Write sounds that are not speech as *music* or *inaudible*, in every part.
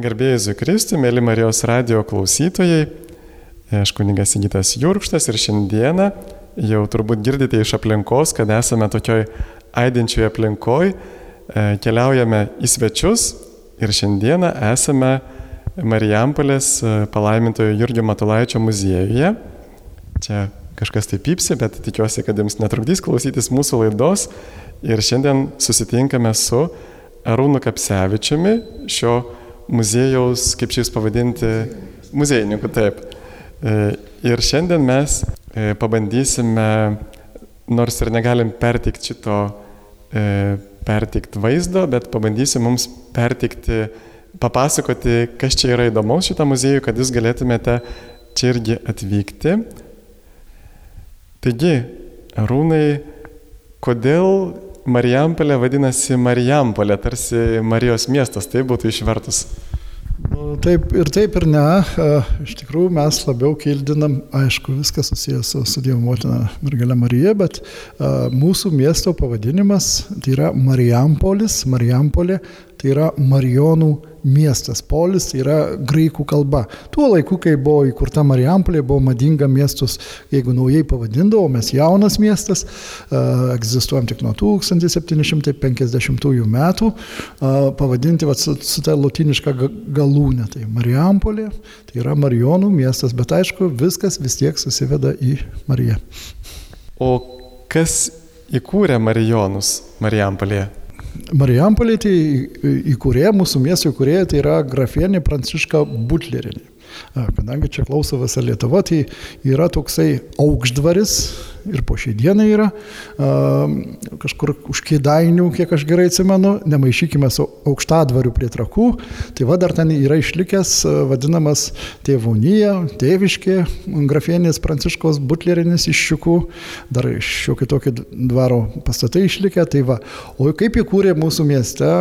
Garbėjai Zukristų, mėly Marijos radio klausytojai, aš kuningas Sigitas Jurkštas ir šiandieną jau turbūt girdite iš aplinkos, kad esame tokioj aidinčioje aplinkoj, e, keliaujame į svečius ir šiandieną esame Marijampolės e, palaimintojo Jurgio Matulaičio muziejuje. Čia kažkas taip pypsi, bet tikiuosi, kad jums netrukdys klausytis mūsų laidos. Ir šiandien susitinkame su Arūnu Kapsevičiumi, šio muziejaus, kaip šis pavadinti, muziejininku, taip. E, ir šiandien mes e, pabandysime, nors ir negalim pertikti šito, e, pertikti vaizdo, bet pabandysim mums pertikti, papasakoti, kas čia yra įdomaus šitą muziejų, kad jūs galėtumėte čia irgi atvykti. Taigi, Arūnai, kodėl Marijampolė vadinasi Marijampolė, tarsi Marijos miestas, tai būtų išvertus? Taip ir taip ir ne. Iš tikrųjų mes labiau kildinam, aišku, viskas susijęs su, su Dievo motina Mergelė Marija, bet a, mūsų miesto pavadinimas tai yra Marijampolis, Marijampolė, tai yra Marijonų miestas. Polis tai yra graikų kalba. Tuo laiku, kai buvo įkurta Marijampolė, buvo madinga miestus, jeigu naujai pavadindavo, mes jaunas miestas, egzistuojam tik nuo 1750 metų, pavadinti vat, su, su ta latiniška galūnė. Tai Marijampolė, tai yra Marijonų miestas, bet aišku, viskas vis tiek susiveda į Mariją. O kas įkūrė Marijonus Marijampolėje? Marijampolė tai įkūrėja, mūsų miesto įkūrėja tai yra grafienė Pranciška Butlerinė. Kadangi čia klauso visa Lietuva, tai yra toksai aukštvaris ir po šiai dienai yra kažkur už kėdainių, kiek aš gerai atsimenu, nemaišykime su aukštadvariu prie trakų, tai va dar ten yra išlikęs vadinamas tėvūnyje, tėviškė, grafienės Pranciškos butlerinis iš šiukų, dar šiokį tokį dvaro pastatai išlikę, tai va, o kaip įkūrė mūsų mieste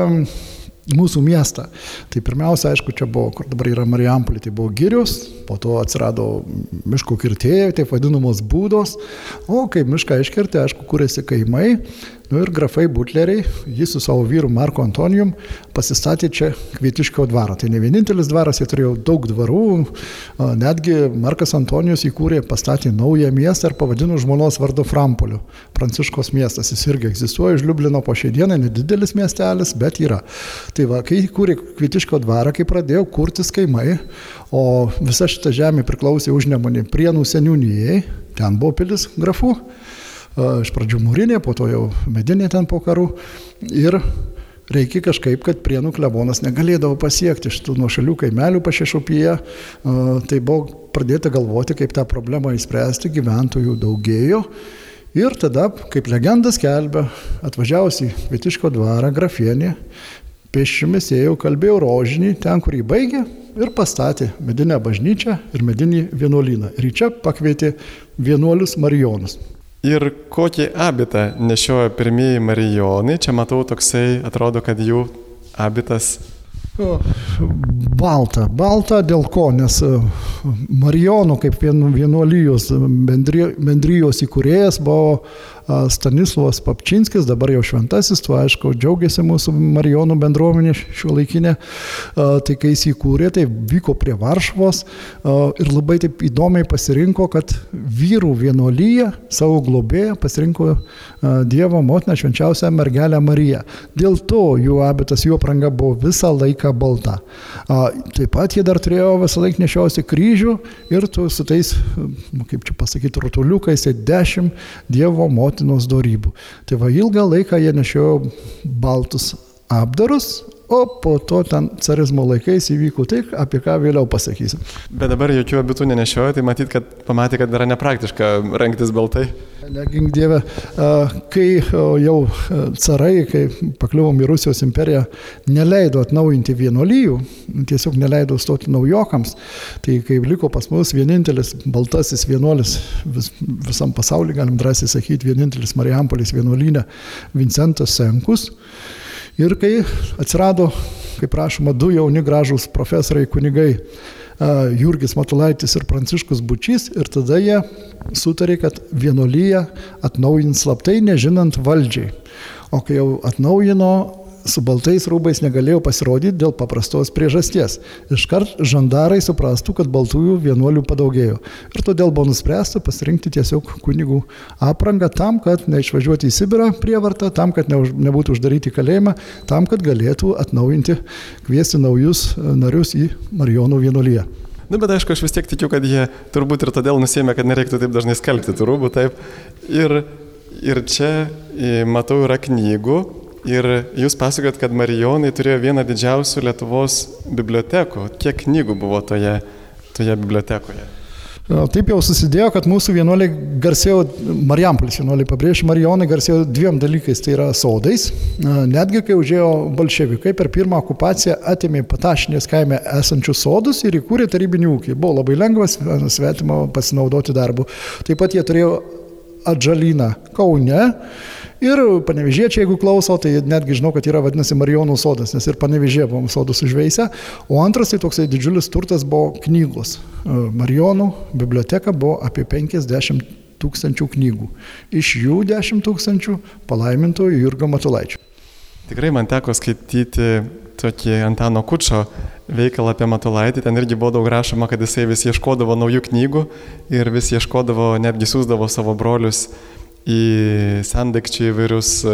mūsų miestą. Tai pirmiausia, aišku, čia buvo, kur dabar yra Marijampolė, tai buvo girius, po to atsirado miško kirtėjai, taip vadinamos būdos, o kai mišką iškirtė, aišku, kūrėsi kaimai, Nu ir grafai butleriai, jis su savo vyru Marko Antonijum pasistatė čia Kvietiškio dvarą. Tai ne vienintelis dvaras, jie turėjo daug dvarų, netgi Markas Antonijus įkūrė, pastatė naują miestą ir pavadino žmonos vardu Frampoliu. Pranciškos miestas, jis irgi egzistuoja iš Liublino po šiai dienai, nedidelis miestelis, bet yra. Tai va, kai įkūrė Kvietiškio dvarą, kai pradėjo kurtis kaimai, o visa šita žemė priklausė užnemonė Prienų seniūnijai, ten buvo pilis grafų iš pradžių mūrinė, po to jau medinė ten po karų. Ir reikia kažkaip, kad prienų klebonas negalėdavo pasiekti šitų nuošalių kaimelių pašešupyje. Tai buvo pradėta galvoti, kaip tą problemą įspręsti, gyventojų daugėjo. Ir tada, kaip legendas kelbė, atvažiavusi Vietiško dvarą grafienė, pėsčiomis ėjau, kalbėjau rožinį, ten, kur jį baigė, ir pastatė medinę bažnyčią ir medinį vienuolyną. Ir čia pakvietė vienuolius marijonus. Ir kokį abitą nešiojo pirmieji marijonai, čia matau toksai, atrodo, kad jų abitas. Balta, balta dėl ko, nes e, Marijonų kaip vienuolijos bendrijos įkūrėjas buvo Stanislavas Papčinskis, dabar jau šventasis, tuo aišku, džiaugiasi mūsų Marijonų bendruomenė šio laikinė. Tai kai jis įkūrė, tai vyko prie Varšuvos ir labai taip įdomiai pasirinko, kad vyrų vienuolyje savo globėją pasirinko Dievo motiną švenčiausią mergelę Mariją. Dėl to jų abitas, jų apranga buvo visą laiką balta. Taip pat jie dar turėjo visą laiką nešiausi kryžių ir tu su tais, kaip čia pasakyti, rutuliukais, tai dešimt Dievo motinos motinos dorybų. Tai va ilgą laiką jie nešiojo baltus apdarus, o po to ten carizmo laikais įvyko tai, apie ką vėliau pasakysim. Bet dabar jokių abitų nenešiojo, tai matyt, kad pamatė, kad yra nepraktiška rengtis baltai. Negink Dieve, kai jau carai, kai pakliuvom į Rusijos imperiją, neleido atnaujinti vienuolyjų, tiesiog neleido stoti naujokams, tai kai liko pas mus vienintelis baltasis vienuolis vis, visam pasauliu, galim drąsiai sakyti, vienintelis Marijampolis vienuolynė Vincentas Senkus, Ir kai atsirado, kaip prašoma, du jauni gražūs profesoriai kunigai, Jurgis Matulaitis ir Pranciškus Bučys, ir tada jie sutarė, kad vienuolyje atnaujins slaptai, nežinant valdžiai. O kai jau atnaujino, su baltais rūbais negalėjo pasirodyti dėl paprastos priežasties. Iškart žandarai suprastų, kad baltųjų vienuolių padaugėjo. Ir todėl buvo nuspręsta pasirinkti tiesiog kunigų aprangą tam, kad neišvažiuoti į Sibirą prievartą, tam, kad nebūtų uždaryti kalėjimą, tam, kad galėtų atnaujinti, kviesti naujus narius į Marijonų vienuolyje. Na, bet aišku, aš vis tiek tikiu, kad jie turbūt ir todėl nusėmė, kad nereiktų taip dažnai skalbti tų rūbų, taip. Ir, ir čia matau yra knygų, Ir jūs pasakot, kad Marijonai turėjo vieną didžiausių Lietuvos bibliotekų. Kiek knygų buvo toje, toje bibliotekoje? Taip jau susidėjo, kad mūsų vienuoliai garsėjo, Marijampolis vienuoliai pabrėžė, Marijonai garsėjo dviem dalykais, tai yra sodais. Netgi kai užėjo bolševikai, per pirmą okupaciją atėmė patašinės kaime esančius sodus ir įkūrė tarybinį ūkį. Buvo labai lengvas svetimo pasinaudoti darbu. Taip pat jie turėjo atžalyną Kaune Ir panevežėčiai, jeigu klauso, tai netgi žinau, kad yra vadinasi Marijonų sodas, nes ir panevežė buvom sodus užveisę. O antras tai toksai didžiulis turtas buvo knygos. E, Marijonų biblioteka buvo apie 50 tūkstančių knygų. Iš jų 10 tūkstančių palaimintojų Jurgo Matulaičio. Tikrai man teko skaityti tokį Antano Kučio veikalą apie Matulaitį, ten irgi buvo daug rašoma, kad jisai vis ieškodavo naujų knygų ir vis ieškodavo, netgi siūsdavo savo brolius į sandakčių įvairius e,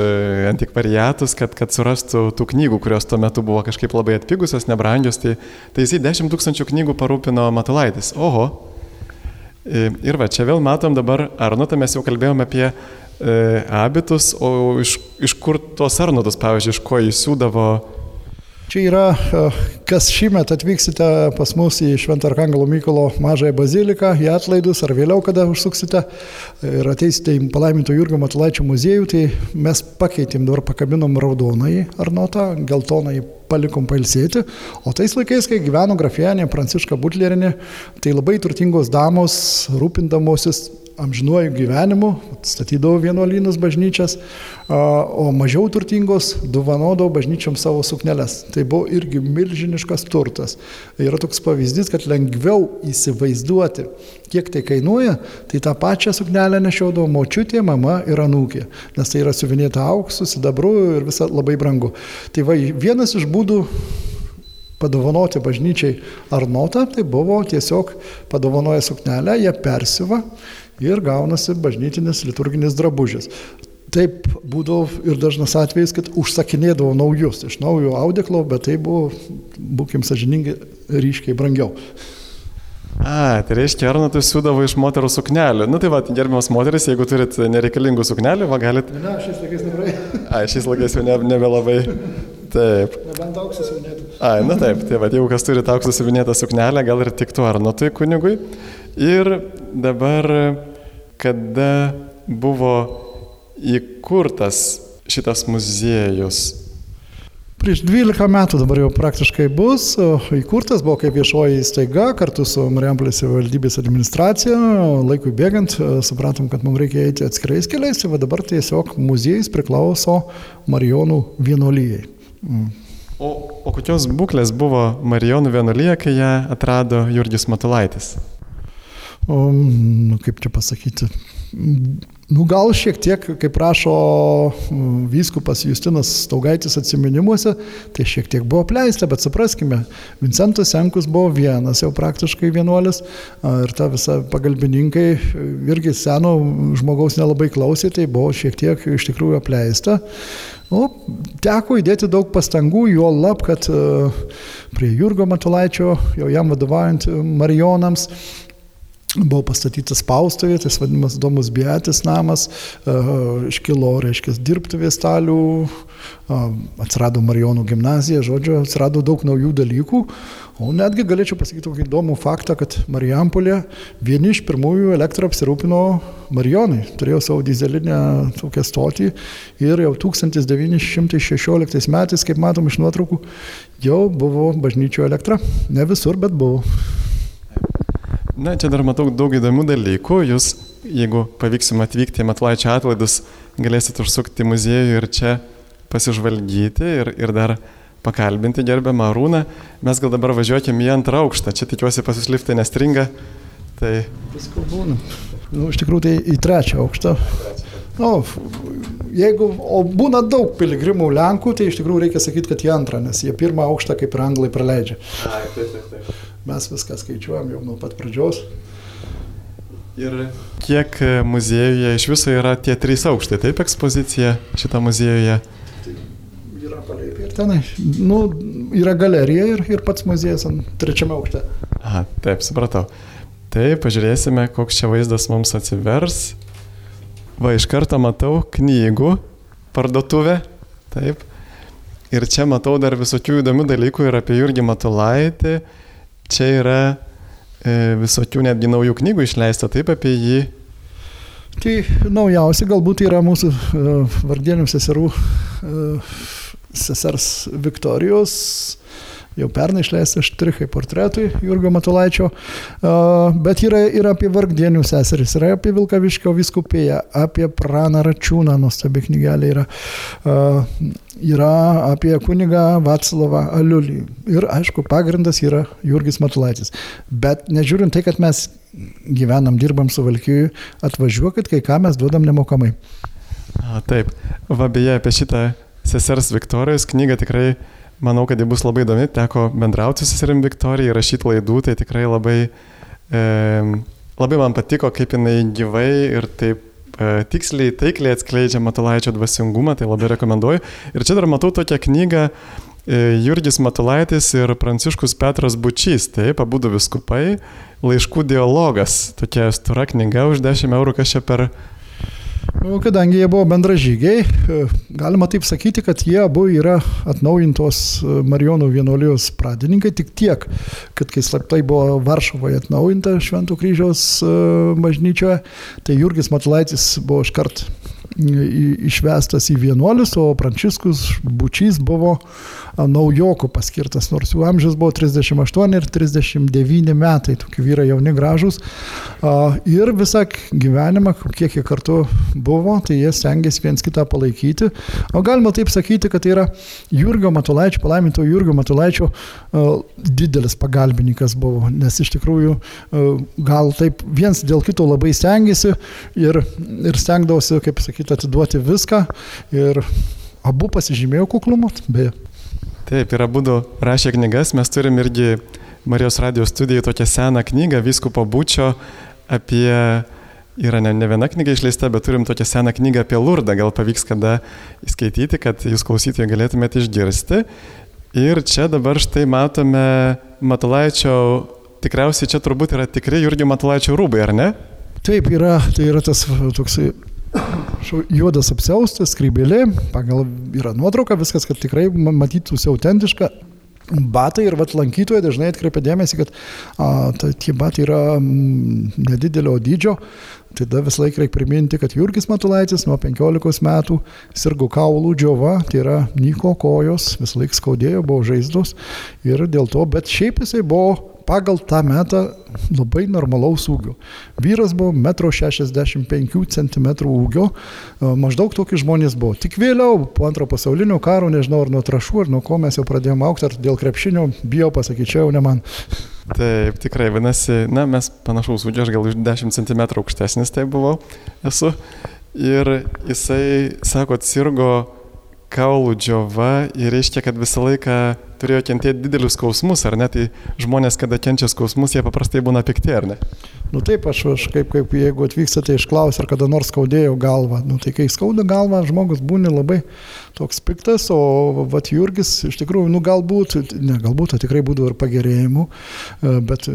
antikvariatus, kad, kad surastų tų knygų, kurios tuo metu buvo kažkaip labai atpigusios, nebrangios. Tai, tai jisai 10 tūkstančių knygų parūpino Matulaitis. Oho. E, ir va, čia vėl matom dabar Arnotą, mes jau kalbėjome apie e, abitus, o iš, iš kur tos Arnotus, pavyzdžiui, iš ko jis siūdavo Čia yra, e, kas šįmet atvyksite pas mus į Šventą Arkangelo Mykolo mažąją baziliką, į atlaidus ar vėliau, kada užsuksite ir ateisite į palaiminto Jurgio Matulaičio muziejų, tai mes pakeitėm, dabar pakabinom raudonai arnotą, geltonai palikom pailsėti, o tais laikais, kai gyveno grafienė Pranciška Butlerinė, tai labai turtingos damos, rūpindamosis amžinuoju gyvenimu, statydavo vienuolynus bažnyčias, o mažiau turtingos dovanodavo bažnyčiam savo sukneles. Tai buvo irgi milžiniškas turtas. Yra toks pavyzdys, kad lengviau įsivaizduoti, kiek tai kainuoja, tai tą pačią suknelę nešiaudavo močiutė, mama ir anūkė, nes tai yra suvinėta auksu, sidabru ir visa labai brangu. Tai va, vienas iš būdų padovanoti bažnyčiai ar notą, tai buvo tiesiog padovanoja suknelę, ją persiva ir gaunasi bažnytinis liturginis drabužis. Taip būdavo ir dažnas atvejis, kad užsakinėdavo naujus iš naujo audeklo, bet tai buvo, būkim sažiningi, ryškiai brangiau. A, tai reiškia, Arnotai siūdavo iš moterų suknelių. Nu tai va, gerbiamas moteris, jeigu turit nereikalingų suknelių, va galit. Ne, šiais laikais nebrai. A, šiais laikais jau ne, nebelabai. Taip. Nebent auksas siuvinėtas. A, na taip, tai va, jeigu kas turi auksas siuvinėtą suknelę, gal ir tiktų Arnotui kunigui. Ir dabar, kada buvo įkurtas šitas muziejus? Prieš 12 metų dabar jau praktiškai bus, įkurtas buvo kaip viešoji įstaiga kartu su Mariampolės valdybės administracija. Laikui bėgant supratom, kad mums reikia eiti atskirais keliais, tai dabar tiesiog muziejus priklauso Marijonų vienuolyjei. Mm. O, o kokios būklės buvo Marijonų vienuolyje, kai ją atrado Jurgis Matulaitis? o, nu, kaip čia pasakyti, Nu, gal šiek tiek, kaip rašo vyskupas Justinas Staugaitis atsiminimuose, tai šiek tiek buvo apleista, bet supraskime, Vincentas Senkus buvo vienas jau praktiškai vienuolis ir ta visa pagalbininkai irgi seno žmogaus nelabai klausė, tai buvo šiek tiek iš tikrųjų apleista. Nu, teko įdėti daug pastangų, jo lab, kad prie Jurgo Matulaičio, jau jam vadovaujant Marijonams, buvo pastatytas spaustuvė, tas vadinamas Domus Biatis namas, iškilo, reiškia, dirbtuvės stalių, atsirado Marijonų gimnazija, žodžiu, atsirado daug naujų dalykų, o netgi galėčiau pasakyti tokį įdomų faktą, kad Marijampolė vieni iš pirmųjų elektrą apsirūpino Marijonai, turėjo savo dizelinę tokią stotį ir jau 1916 metais, kaip matom iš nuotraukų, jau buvo bažnyčio elektra, ne visur, bet buvo. Na, čia dar matau daug įdomių dalykų. Jūs, jeigu pavyks jums atvykti į Matlaičio atlaidus, galėsite užsukti į muziejų ir čia pasižvalgyti ir, ir dar pakalbinti gerbiamą Arūną. Mes gal dabar važiuokim į antrą aukštą. Čia tikiuosi pas jūs liftai nestringa. Tai... Visko būna. Nu, iš tikrųjų tai į trečią aukštą. Nu, jeigu, o būna daug piligrimų Lenkų, tai iš tikrųjų reikia sakyti, kad jie antrą, nes jie pirmą aukštą kaip ir anglai praleidžia. A, taip, taip, taip. Mes viską skaičiuojam jau nuo pat pradžios. Ir kiek e, muziejuje iš viso yra tie trys aukštai, taip ekspozicija šitą muziejuje? Yra palėpė ir tenai. Nu, yra galerija ir, ir pats muziejus ant trečiame aukšte. Aha, taip, supratau. Tai pažiūrėsime, koks čia vaizdas mums atsivers. Va, iš karto matau knygų parduotuvę. Taip. Ir čia matau dar visokių įdomių dalykų ir apie Jurgį Matulaitį. Čia yra e, visokių netgi naujų knygų išleista taip apie jį. Tai naujausia galbūt yra mūsų uh, vardienių seserų uh, sesers Viktorijos jau pernai išleista štrichai portretui Jurgio Matulaičio, bet yra ir apie vargdienių seseris, yra apie Vilkaviškio viskupėją, apie Praną Račiūną, nuostabi knygelė yra, yra apie kunigą Vatslavą Aliulį. Ir aišku, pagrindas yra Jurgis Matulaitis. Bet nežiūrint tai, kad mes gyvenam, dirbam su Valkijui, atvažiuokit, kai ką mes duodam nemokamai. A, taip, va beje, apie šitą sesers Viktorijos knygą tikrai manau, kad ji bus labai įdomi. Teko bendrauti su seserim Viktorija, rašyti laidų, tai tikrai labai, e, labai man patiko, kaip jinai gyvai ir taip tiksliai, taikliai atskleidžia Matulaičio dvasingumą, tai labai rekomenduoju. Ir čia dar matau tokią knygą e, Jurgis Matulaitis ir Pranciškus Petras Bučys, taip, abu du viskupai, laiškų dialogas, tokia stura knyga už 10 eurų, kas čia per kadangi jie buvo bendražygiai, e, galima taip sakyti, kad jie abu yra atnaujintos e, Marijonų vienuolijos pradininkai, tik tiek, kad kai slaptai buvo Varšuvoje atnaujinta Šventų kryžiaus e, bažnyčioje, tai Jurgis Matulaitis buvo iškart išvestas į vienuolius, o Pranciškus Bučys buvo naujokų paskirtas, nors jų amžius buvo 38 ir 39 metai, tokie vyrai jauni gražus. Ir visą gyvenimą, kiek jie kartu buvo, tai jie stengiasi viens kitą palaikyti. O galima taip sakyti, kad tai yra Jurgio Matulaičio, palaiminto Jurgio Matulaičio didelis pagalbininkas buvo, nes iš tikrųjų gal taip viens dėl kito labai stengiasi ir, ir stengdavosi, kaip sakyti, atiduoti viską ir abu pasižymėjo kuklumu, beje. Taip, ir abu rašė knygas, mes turim irgi Marijos radijos studijai tokią seną knygą Vyskupo Būčio apie, yra ne, ne viena knyga išleista, bet turim tokią seną knygą apie Lurdą, gal pavyks kada įskaityti, kad jūs klausytojai galėtumėte išgirsti. Ir čia dabar štai matome Matulaičio, tikriausiai čia turbūt yra tikrai Jurgio Matulaičio rūbai, ar ne? Taip, yra, tai yra tas toksai juodas apsiaustas, skrybėlė, pagal yra nuotrauka, viskas, kad tikrai matytųsi autentiška. Batai ir vat, lankytojai dažnai atkreipia dėmesį, kad a, ta, tie batai yra m, nedidelio dydžio. Tada vis laik reikia priminti, kad Jurgis Matulaitis nuo 15 metų sirgo kaulų džiova, tai yra Nyko kojos, vis laik skaudėjo, buvo žaizdos ir dėl to, bet šiaip jisai buvo pagal tą metą labai normalaus ūgio. Vyras buvo 1,65 cm ūgio, maždaug tokie žmonės buvo. Tik vėliau, po antro pasaulinio karo, nežinau ar nuo trašų, ar nuo ko mes jau pradėjome aukti, ar dėl krepšinio, bijau pasakyti, čia jau ne man. Taip, tikrai, vadinasi, na, mes panašaus ūgio, aš gal už 10 cm aukštesnis tai buvau, esu. Ir jisai, sako, sirgo kaulų džiova ir reiškia, kad visą laiką turėjo kentėti didelius skausmus, ar ne? Tai žmonės, kada kenčia skausmus, jie paprastai būna pikti, ar ne? Nu taip, aš, aš kaip, kaip jeigu atvykstate išklausę, ar kada nors skaudėjo galvą. Nu tai kai skauda galvą, žmogus būna labai toks piktas, o vat Jurgis iš tikrųjų, nu galbūt, ne galbūt, tikrai būdavo ir pagerėjimų, e, bet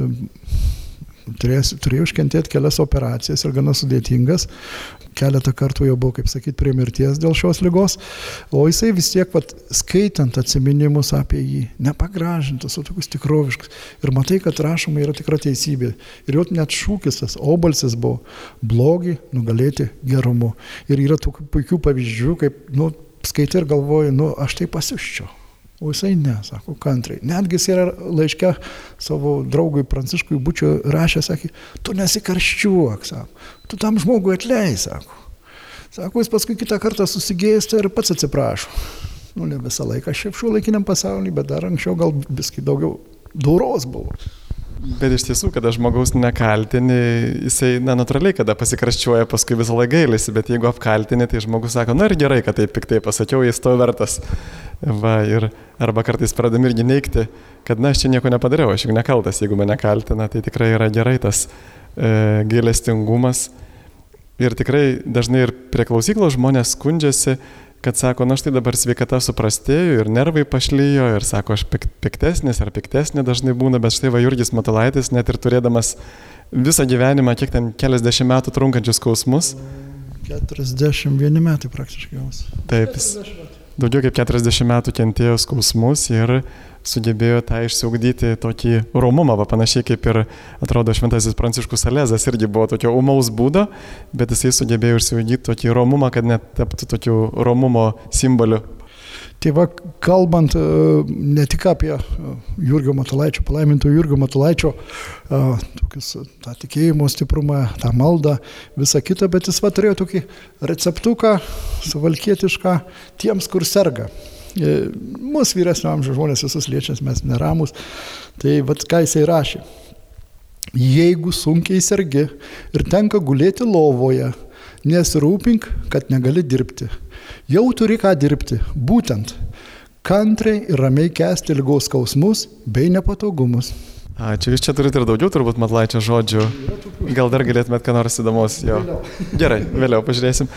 turės, turėjau iškentėti kelias operacijas ir gana sudėtingas. Keletą kartų jau buvo, kaip sakyti, prie mirties dėl šios lygos, o jisai vis tiek, vat, skaitant atminimus apie jį, nepagražintas, o tokius tikroviškus. Ir matai, kad rašoma yra tikra teisybė. Ir jau net šūkis tas obalsis buvo blogį nugalėti gerumu. Ir yra tokių puikių pavyzdžių, kaip, nu, skaitai ir galvoji, nu, aš tai pasiuščiau. O jisai ne, sako, kantriai. Netgi jis yra laiške savo draugui Pranciškui Bučio rašė, sakė, tu nesikarščiuok, sako, tu tam žmogui atleis, sako. Sako, jis paskui kitą kartą susigėsta ir pats atsiprašo. Nu, ne visą laiką šiaip šiuo laikiniam pasaulyje, bet dar anksčiau gal viski daugiau doros buvo. Bet iš tiesų, kada žmogaus nekaltini, jisai, na, natūraliai, kada pasikraščiuoja, paskui visą laiką gailisi, bet jeigu apkaltini, tai žmogus sako, na ir gerai, kad taip piktai pasakiau, jis to vertas. Va, ir, arba kartais pradam irgi neikti, kad, na, aš čia nieko nepadariau, aš juk nekaltas, jeigu mane kaltina, tai tikrai yra gerai tas e, gailestingumas. Ir tikrai dažnai ir prie klausyklos žmonės skundžiasi, kad sako, na štai dabar sveikata suprastėjo ir nervai pašlyjo ir sako, aš piktesnis ar piktesnė dažnai būna, bet štai va Jurgis Matulaitis, net ir turėdamas visą gyvenimą, kiek ten keliasdešimt metų trunkančius skausmus. 41 metai praktiškai jaus. Taip, jis daugiau kaip 40 metų kentėjo skausmus ir sugebėjo tą išsiugdyti tokį romumą, va, panašiai kaip ir atrodo šventasis Pranciškus Salezas irgi buvo tokio umaus būdo, bet jisai sugebėjo išsiugdyti tokį romumą, kad net taptų tokiu romumo simboliu. Tai va, kalbant e, ne tik apie e, Jurgio Matulaičio, palaiminto Jurgio Matulaičio, e, tokius, tą tikėjimo stiprumą, tą maldą, visą kitą, bet jis va turėjo tokį receptuką suvalkietišką tiems, kur serga. Mūsų vyresnio amžiaus žmonės visus liečias, mes neramus. Tai vad ką jisai rašė. Jeigu sunkiai sergi ir tenka gulėti lovoje, nesirūpink, kad negali dirbti. Jau turi ką dirbti. Būtent kantriai ir ramiai kesti lygos skausmus bei nepatogumus. Ačiū, jūs čia turite ir daugiau turbūt matlaičio žodžių. Gal dar galėtumėt ką nors įdomus jo. Gerai, vėliau pažiūrėsim.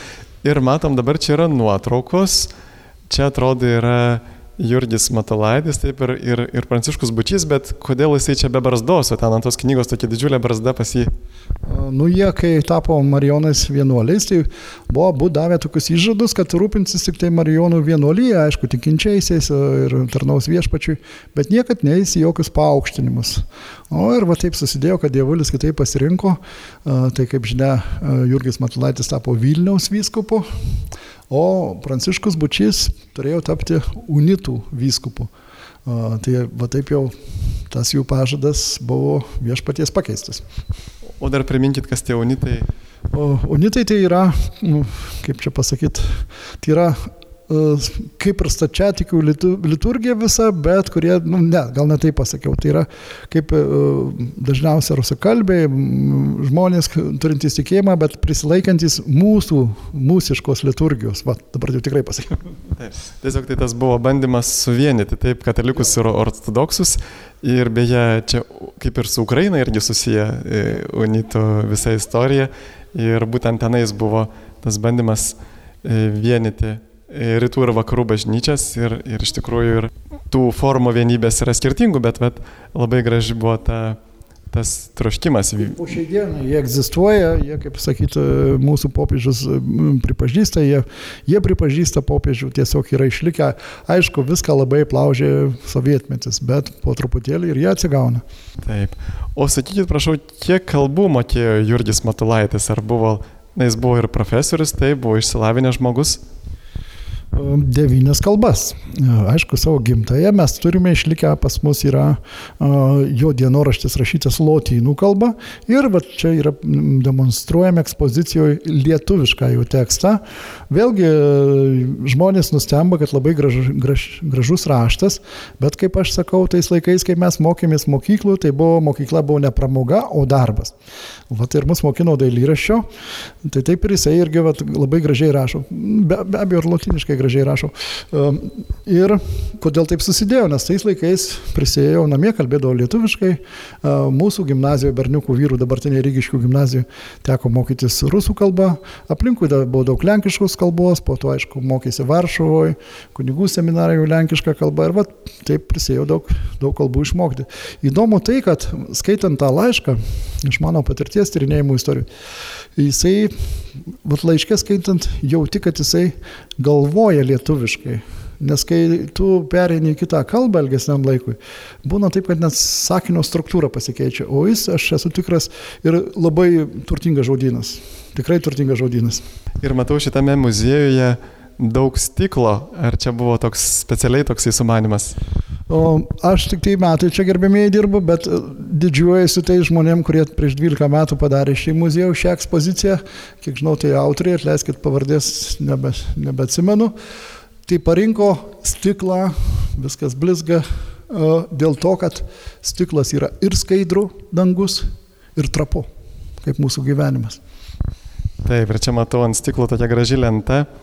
Ir matom, dabar čia yra nuotraukos čia atrodo yra Jurgis Matalaitis, taip ir, ir, ir Pranciškus Bučys, bet kodėl jisai čia be barzdos, o ten ant tos knygos tokia didžiulė barzda pas jį? Nu, jie, kai tapo Marijonais vienuoliais, tai buvo abu davę tokius įžadus, kad rūpinsis tik tai Marijonų vienuolyje, aišku, tikinčiaisiais ir tarnaus viešpačiui, bet niekad neįs į jokius paaukštinimus. O ir va taip susidėjo, kad dievulis kitaip pasirinko, tai kaip žinia, Jurgis Matalaitis tapo Vilniaus vyskupu. O Pranciškus Bučys turėjo tapti unitų vyskupu. Tai va taip jau tas jų pažadas buvo viešpaties pakeistas. O dar priminkit, kas tie unitai? O unitai tai yra, nu, kaip čia pasakyti, tai yra kaip ir stačiatikių liturgija visa, bet kurie, nu, ne, gal ne taip pasakiau, tai yra kaip dažniausiai rusakalbiai žmonės turintys tikėjimą, bet prisilaikantis mūsų, mūsiškos liturgijos. Va, dabar jau tikrai pasakiau. Taip, tiesiog tai tas buvo bandymas suvienyti taip katalikus ir ortodoksus. Ir beje, čia kaip ir su Ukraina irgi susiję e, unito visa istorija. Ir būtent tenais buvo tas bandymas e, vienyti rytų ir vakarų bažnyčias ir, ir iš tikrųjų ir tų formų vienybės yra skirtingų, bet, bet labai graži buvo ta, tas troškimas. Po šiai dienai jie egzistuoja, jie, kaip sakyti, mūsų popiežius pripažįsta, jie, jie pripažįsta popiežių, tiesiog yra išlikę. Aišku, viską labai plaužė sovietmetis, bet po truputėlį ir jie atsigauna. Taip. O sakykit, prašau, kiek kalbų mokėjo Jurgis Matulaitis? Ar buvo, na, jis buvo ir profesorius, tai buvo išsilavinęs žmogus? Devynias kalbas. Aišku, savo gimtają mes turime išlikę, pas mus yra jo dienoraštis rašytas lotynų kalba ir va, čia yra demonstruojama ekspozicijoje lietuvišką jų tekstą. Vėlgi žmonės nustemba, kad labai graž, graž, gražus raštas, bet kaip aš sakau, tais laikais, kai mes mokėmės mokyklų, tai buvo mokykla buvo ne pramoga, o darbas. Vat ir mus mokino dailyraščio, tai taip ir jisai irgi vat, labai gražiai rašo. Be, be abejo, ir latiniškai gražiai rašo. Ehm, ir kodėl taip susidėjo, nes tais laikais prisėjau namie, kalbėdavau lietuviškai, ehm, mūsų gimnazijoje, berniukų vyrų, dabartinėje Rygiškių gimnazijoje teko mokytis rusų kalbą, aplinkui buvo daug lenkiškos kalbos, po to aišku mokėsi Varšuvoje, kunigų seminarijų lenkišką kalbą ir va, taip prisėjau daug, daug kalbų išmokti. Įdomu tai, kad skaitant tą laišką iš mano patirties tyrinėjimų istorijų, jisai, vat laiškė skaitant, jauti, kad jisai galvoja lietuviškai. Nes kai tu pereini į kitą kalbą ilgesniam laikui, būna taip, kad net sakinio struktūra pasikeičia. O jis, aš esu tikras, ir labai turtingas žodynas. Tikrai turtingas žodynas. Ir matau šitame muziejuje daug stiklo. Ar čia buvo toks specialiai toksai sumanimas? O aš tik tai metai čia gerbėmiai dirbu, bet e, didžiuojasi tai žmonėm, kurie prieš 12 metų padarė šį muziejų, šią ekspoziciją. Kiek žinau, tai autoriai, atleiskit pavardės, nebe, nebeatsimenu. Tai parinko stiklą, viskas blizga, dėl to, kad stiklas yra ir skaidrų dangus, ir trapu, kaip mūsų gyvenimas. Taip, ir čia matau ant stiklo tokia graži lenta, e,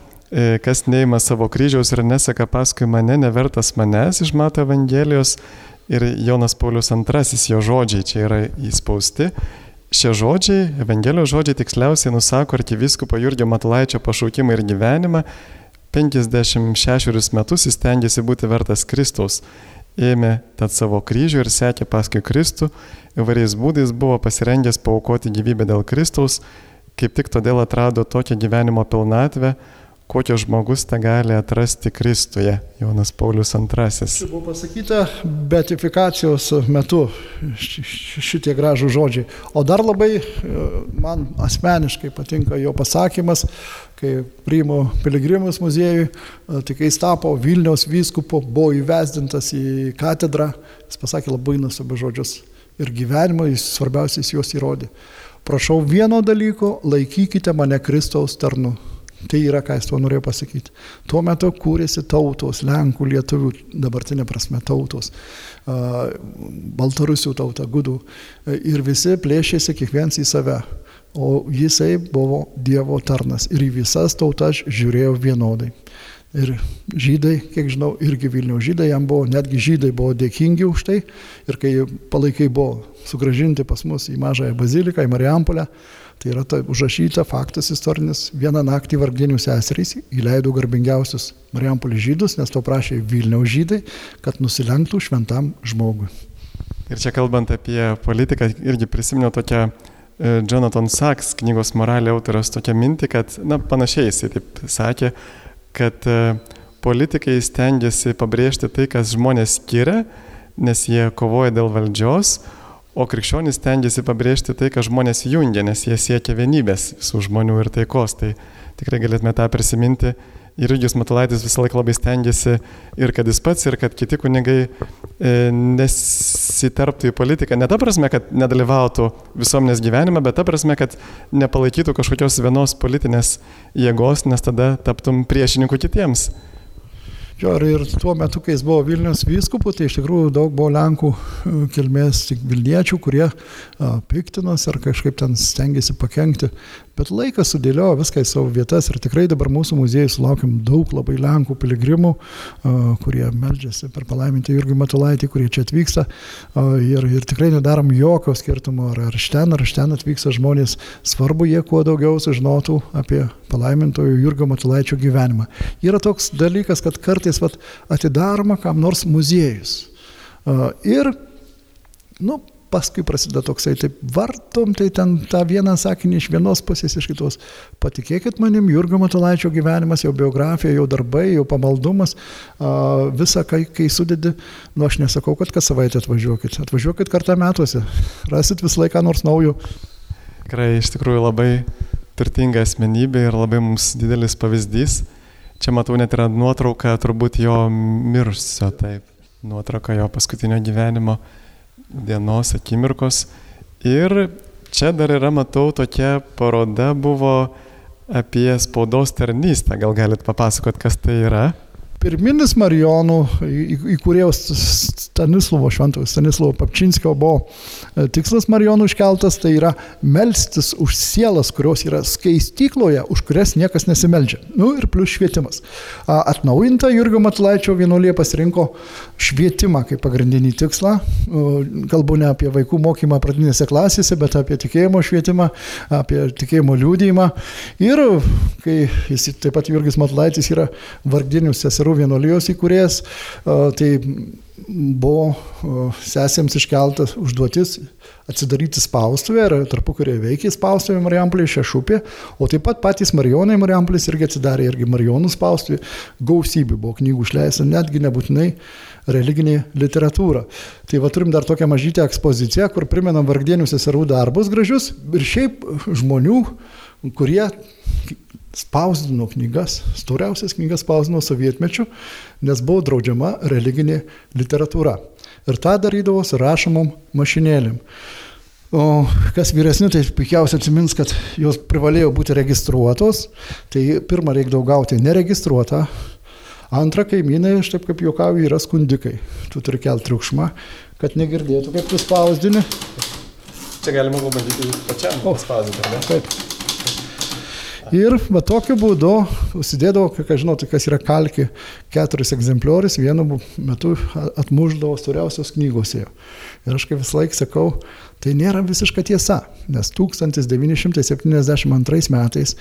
kas neima savo kryžiaus ir neseka paskui mane, nevertas manęs iš Mato Evangelijos. Ir Jonas Paulius II, jo žodžiai čia yra įspausti. Šie žodžiai, Evangelijos žodžiai tiksliausiai nusako arkiviskupo Jurgio Matulaičio pašaukimą ir gyvenimą. 56 metus jis tengiasi būti vertas Kristaus. Ėmė tad savo kryžių ir sekė paskui Kristų, įvairiais būdais buvo pasirengęs paukoti gyvybę dėl Kristaus, kaip tik todėl atrado tokią gyvenimo pilnatvę, kokio žmogus tą gali atrasti Kristuje, Jonas Paulius II. Čia buvo pasakyta beatifikacijos metu šitie gražų žodžiai. O dar labai e, man asmeniškai patinka jo pasakymas, kai priimu piligrimus muziejui, e, tai kai jis tapo Vilniaus vyskupu, buvo įvesdintas į katedrą, jis pasakė labai nuostabius žodžius. Ir gyvenimo jis svarbiausiais juos įrodė. Prašau vieno dalyko, laikykite mane Kristaus tarnu. Tai yra, ką jis tuo norėjo pasakyti. Tuo metu kūrėsi tautos, Lenkų, Lietuvių, dabartinė prasme tautos, Baltarusių tauta, Gudų. Ir visi plėšėsi kiekvienas į save. O jisai buvo Dievo tarnas ir į visas tautas žiūrėjo vienodai. Ir žydai, kiek žinau, irgi Vilniaus žydai jam buvo, netgi žydai buvo dėkingi už tai. Ir kai palaikai buvo sugražinti pas mus į mažąją baziliką, į Marijampolę, Tai yra ta užrašyta faktas istorinis. Vieną naktį vargdienių seserys įleido garbingiausius Marijampolį žydus, nes to prašė Vilniaus žydai, kad nusilenktų šventam žmogui. Ir čia kalbant apie politiką, irgi prisiminiau tokią e, Jonathan Sachs knygos moralė autoras tokią mintį, kad, na, panašiai jisai taip sakė, kad e, politikai stengiasi pabrėžti tai, kas žmonės skiria, nes jie kovoja dėl valdžios, O krikščionys tengiasi pabrėžti tai, kad žmonės jungia, nes jie siekia vienybės visų žmonių ir taikos. Tai tikrai galėtume tą prisiminti. Ir Jurgis Matulaitis visą laiką labai stengiasi ir kad jis pats, ir kad kiti kunigai e, nesiterptų į politiką. Ne ta prasme, kad nedalyvautų visuomenės gyvenime, bet ta prasme, kad nepalaikytų kažkokios vienos politinės jėgos, nes tada taptum priešininku kitiems. Jo, ir tuo metu, kai jis buvo Vilnius vyskupu, tai iš tikrųjų daug buvo Lenkų e, kilmės tik Vilniečių, kurie piktinos ar kažkaip ten stengiasi pakengti Bet laikas sudėliojo viską į savo vietas ir tikrai dabar mūsų muziejai sulaukiam daug labai Lenkų piligrimų, kurie meldžiasi per palaimintį Jurgį Matulaitį, kurie čia atvyksta ir, ir tikrai nedarom jokio skirtumo, ar iš ten, ar iš ten atvyksta žmonės. Svarbu, jie kuo daugiau sužinotų apie palaimintojo Jurgio Matulaičio gyvenimą. Yra toks dalykas, kad kartais vat, atidaroma kam nors muziejus. Ir, nu, paskui prasideda toksai, taip vartom, tai ten tą vieną sakinį iš vienos pusės, iš kitos. Patikėkit manim, Jurgio Matulaičio gyvenimas, jo biografija, jo darbai, jo pamaldumas, visą, kai, kai sudedi, nu aš nesakau, kad kas savaitę atvažiuokit, atvažiuokit kartą metuose, rasit visą laiką nors naujo. Tikrai iš tikrųjų labai turtinga asmenybė ir labai mums didelis pavyzdys. Čia matau net yra nuotrauka turbūt jo mirusio, taip, nuotrauka jo paskutinio gyvenimo dienos akimirkos. Ir čia dar yra, matau, tokia paroda buvo apie spaudos tarnystę. Gal galit papasakot, kas tai yra? Pirminis Marijonų įkūrėjos Stanislovo, šventojo Stanislovo Papčinskio buvo e, tikslas Marijonų iškeltas, tai yra melstis už sielas, kurios yra skaistykloje, už kurias niekas nesimeldžia. Nu ir plus švietimas. Atnaujinta Jurgio Matulaičio vienuolė pasirinko švietimą kaip pagrindinį tikslą. Kalbu ne apie vaikų mokymą pradinėse klasėse, bet apie tikėjimo švietimą, apie tikėjimo liūdėjimą. Ir kai jis taip pat Jurgis Matulaitis yra vargdinių seserų vienuolijos įkūrėjas, tai buvo sesėms iškeltas užduotis atsidaryti spaustuvę ir tarpu kurioje veikia spaustuvė Marijampolė Šešupė, o taip pat patys Marijonai Marijampolės irgi atsidarė irgi Marijonų spaustuvė, gausybė buvo knygų išleista, netgi nebūtinai religinė literatūra. Tai va turim dar tokią mažytę ekspoziciją, kur primenam vargdienių seserų darbus gražius ir šiaip žmonių, kurie spausdino knygas, storiausias knygas spausdino sovietmečių, nes buvo draudžiama religinė literatūra. Ir tą darydavo su rašomom mašinėlėm. O kas vyresni, tai puikiausiai atsimins, kad jos privalėjo būti registruotos. Tai pirmą reikdavo gauti neregistruotą Antra, kaimynai, aš taip kaip juokauju, yra skundikai. Tu turi kelti triukšmą, kad negirdėtų, kaip tu spausdini. Čia galima pabandyti pačiam O. spausdinti, ne? Taip. Ir va tokiu būdu užsidėdavo, ką žinote, kas yra kalki, keturis egzempliorius vienu metu atmuždavo storiausios knygos. Ir aš kaip vis laik sakau, tai nėra visiška tiesa, nes 1972 metais e,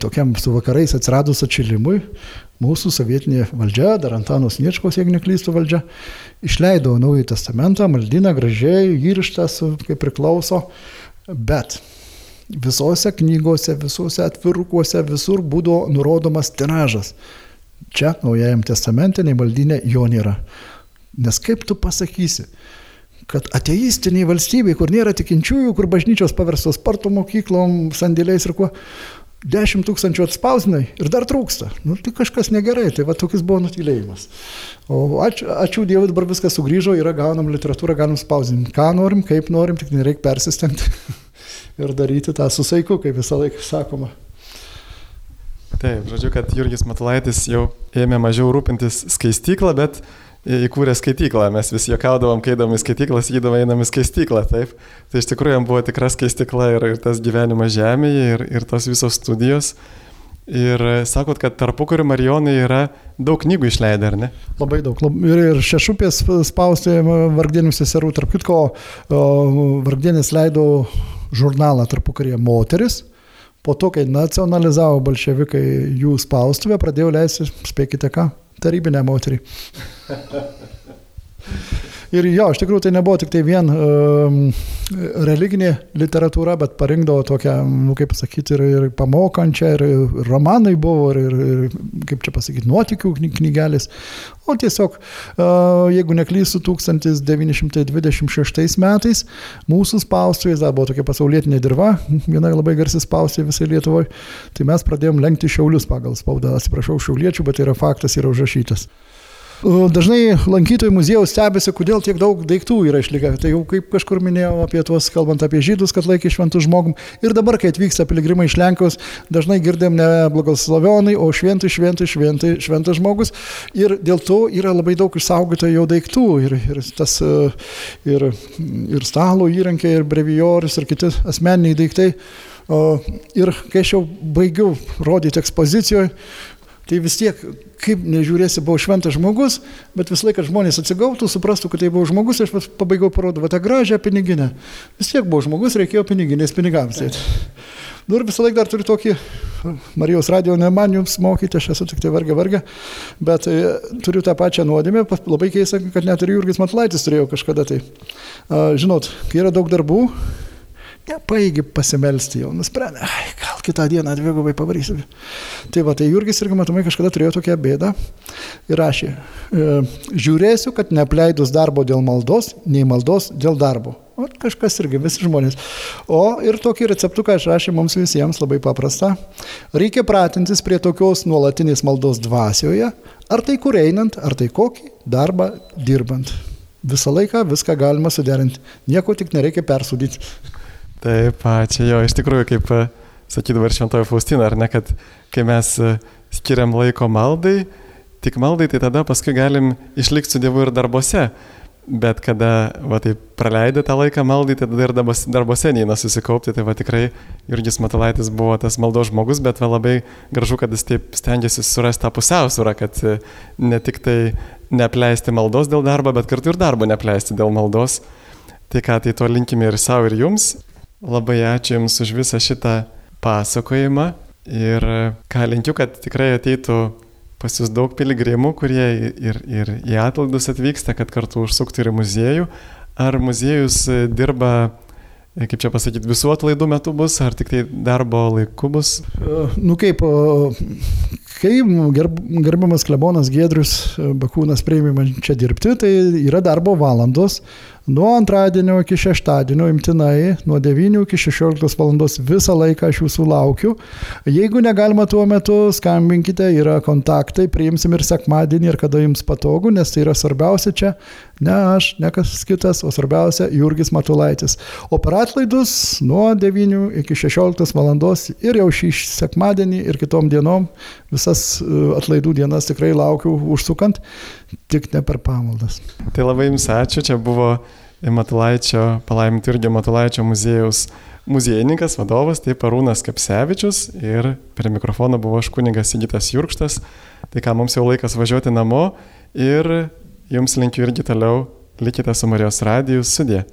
tokiam su vakarais atsiradus atšilimui, mūsų sovietinė valdžia, dar Antanos Niečkos, jeigu neklystu valdžia, išleido Naująjį testamentą, maldyną gražiai, įrištas, kaip priklauso, bet visose knygose, visose atvirukuose, visur būdavo nurodomas tiražas. Čia, Naujajam testamente, nei maldinė jo nėra. Nes kaip tu pasakysi, kad ateistiniai valstybei, kur nėra tikinčiųjų, kur bažnyčios paverstos spartų mokyklom, sandėliais ir kuo, 10 tūkstančių atspausdinai ir dar trūksta. Nu, tai kažkas negerai, tai va toks buvo nutylėjimas. O ačiū, ačiū Dievui, dabar viskas sugrįžo, yra gaunam literatūrą, galim spausdinti. Ką norim, kaip norim, tik nereikia persistengti *laughs* ir daryti tą su saiku, kaip visą laiką sakoma. Taip, žodžiu, kad Jurgis Matulaitis jau ėmė mažiau rūpintis skaistyklą, bet įkūrė skaityklą. Mes vis juokaudavom, kai eidam į skaityklą, sakydam, einam į skaityklą. Taip. Tai iš tikrųjų jam buvo tikra skaistykla ir, ir tas gyvenimas žemėje, ir, ir tos visos studijos. Ir sakot, kad tarpukariu Marijonai yra daug knygų išleidę, ar ne? Labai daug. Ir, ir šešupės spausti Vargdienių seserų, tarp kitko, Vargdienis leido žurnalą tarpukarėje Moteris. Po to, kai nacionalizavo bolševikai jų spaustuvę, pradėjo leisti, spėkite ką, tarybinę moterį. *laughs* Ir jo, iš tikrųjų tai nebuvo tik tai vien um, religinė literatūra, bet parinkdavo tokią, nu, kaip pasakyti, ir, ir pamokančią, ir, ir romanai buvo, ir, ir, ir, kaip čia pasakyti, nuotikių kny- knygelės. O tiesiog, uh, jeigu neklystu, 1926 metais mūsų spaustuvės, dar buvo tokia pasaulietinė dirba, viena labai garsi spaustuvė visai Lietuvoje, tai mes pradėjom lenkti šiaulius pagal spaudą. Atsiprašau šiauliečių, bet tai yra faktas, yra užrašytas. Dažnai lankytojai muziejaus stebėsi, kodėl tiek daug daiktų yra išlikę. Tai jau kaip kažkur minėjau apie tuos, kalbant apie žydus, kad laikė šventų žmogum. Ir dabar, kai atvyksta piligrimai iš Lenkijos, dažnai girdėm ne blogoslavionai, o šventai, šventai, šventai, šventas žmogus. Ir dėl to yra labai daug išsaugota jau daiktų. Ir, ir, tas, e, ir, ir stalo įrankiai, ir brevijorius, ir kiti asmeniniai daiktai. Ir kai aš jau baigiau rodyti ekspozicijoje, Tai vis tiek, kaip nežiūrėsi, buvo šventas žmogus, bet visą laiką žmonės atsigautų, suprastų, kad tai buvo žmogus, aš parodyti va tą gražią piniginę. Vis tiek buvo žmogus, reikėjo piniginės pinigams. Tai. Nu ir visą laiką dar turiu tokį, Marijos radio ne man jums mokyti, aš esu tik tai vargė vargė, bet e, turiu tą pačią nuodėmę, labai keista, kad net ir Jurgis Matlaitis turėjo kažkada tai. Žinot, kai yra daug darbų, nepaigi pasimelsti jau, nusprendė, ai, gal kitą dieną dvigubai pavarysiu. Tai va, tai Jurgis irgi matomai kažkada turėjo tokią bėdą ir rašė, e, žiūrėsiu, kad neapleidus darbo dėl maldos, nei maldos dėl darbo. O kažkas irgi, visi žmonės. O ir tokį receptuką aš rašė mums visiems labai paprasta. Reikia pratintis prie tokios nuolatinės maldos dvasioje, ar tai kur einant, ar tai kokį darbą dirbant. Visą laiką viską galima suderinti. Nieko tik nereikia persudyti. Taip, ačiū jo, iš tikrųjų, kaip sakydavo ir Šventojo Faustina, ar ne, kad kai mes e, skiriam laiko maldai, tik maldai, tai tada paskui galim išlikti su Dievu ir darbose. Bet kada, va, tai praleidė tą laiką maldai, tai tada ir darbos- darbose neina susikaupti, tai va tikrai Jurgis Matulaitis buvo tas maldos žmogus, bet va labai gražu, kad jis taip stengiasi surasti tą pusiausvyrą, kad e, ne tik tai neapleisti maldos dėl darbo, bet kartu ir darbo neapleisti dėl maldos. Tai ką, tai to linkime ir savo, ir jums. Labai ačiū Jums už visą šitą pasakojimą ir e, ką linkiu, kad tikrai ateitų pas Jūs daug piligrimų, kurie ir, ir į atlaidus atvyksta, kad kartu užsuktų ir muziejų. Ar muziejus e, dirba, e, kaip čia pasakyti, visų atlaidų metu bus, ar tik tai darbo laiku bus? Nu kaip, kai gerb, gerbiamas klebonas Gedrius e, Bakūnas priėmė man čia dirbti, tai yra darbo valandos. Nuo antradienio iki šeštadienio imtinai, nuo 9 iki 16 val. visą laiką aš jūsų laukiu. Jeigu negalima tuo metu, skambinkite, yra kontaktai, priimsim ir sekmadienį, ir kada jums patogu, nes tai yra svarbiausia čia. Ne aš, ne kas kitas, o svarbiausia Jurgis Matulaitis. O per atlaidus nuo 9 iki 16 val. ir jau šį sekmadienį ir kitom dienom visas e, atlaidų dienas tikrai laukiu užsukant, tik ne per pamaldas. Tai labai jums ačiū, čia buvo Matulaičio, palaiminti irgi Matulaičio muziejaus muziejininkas, vadovas, tai Parūnas Kapsevičius ir prie mikrofono buvo aš kunigas Sigitas Jurkštas. Tai ką, mums jau laikas važiuoti namo ir jums linkiu irgi toliau likite su Marijos radiju sudė.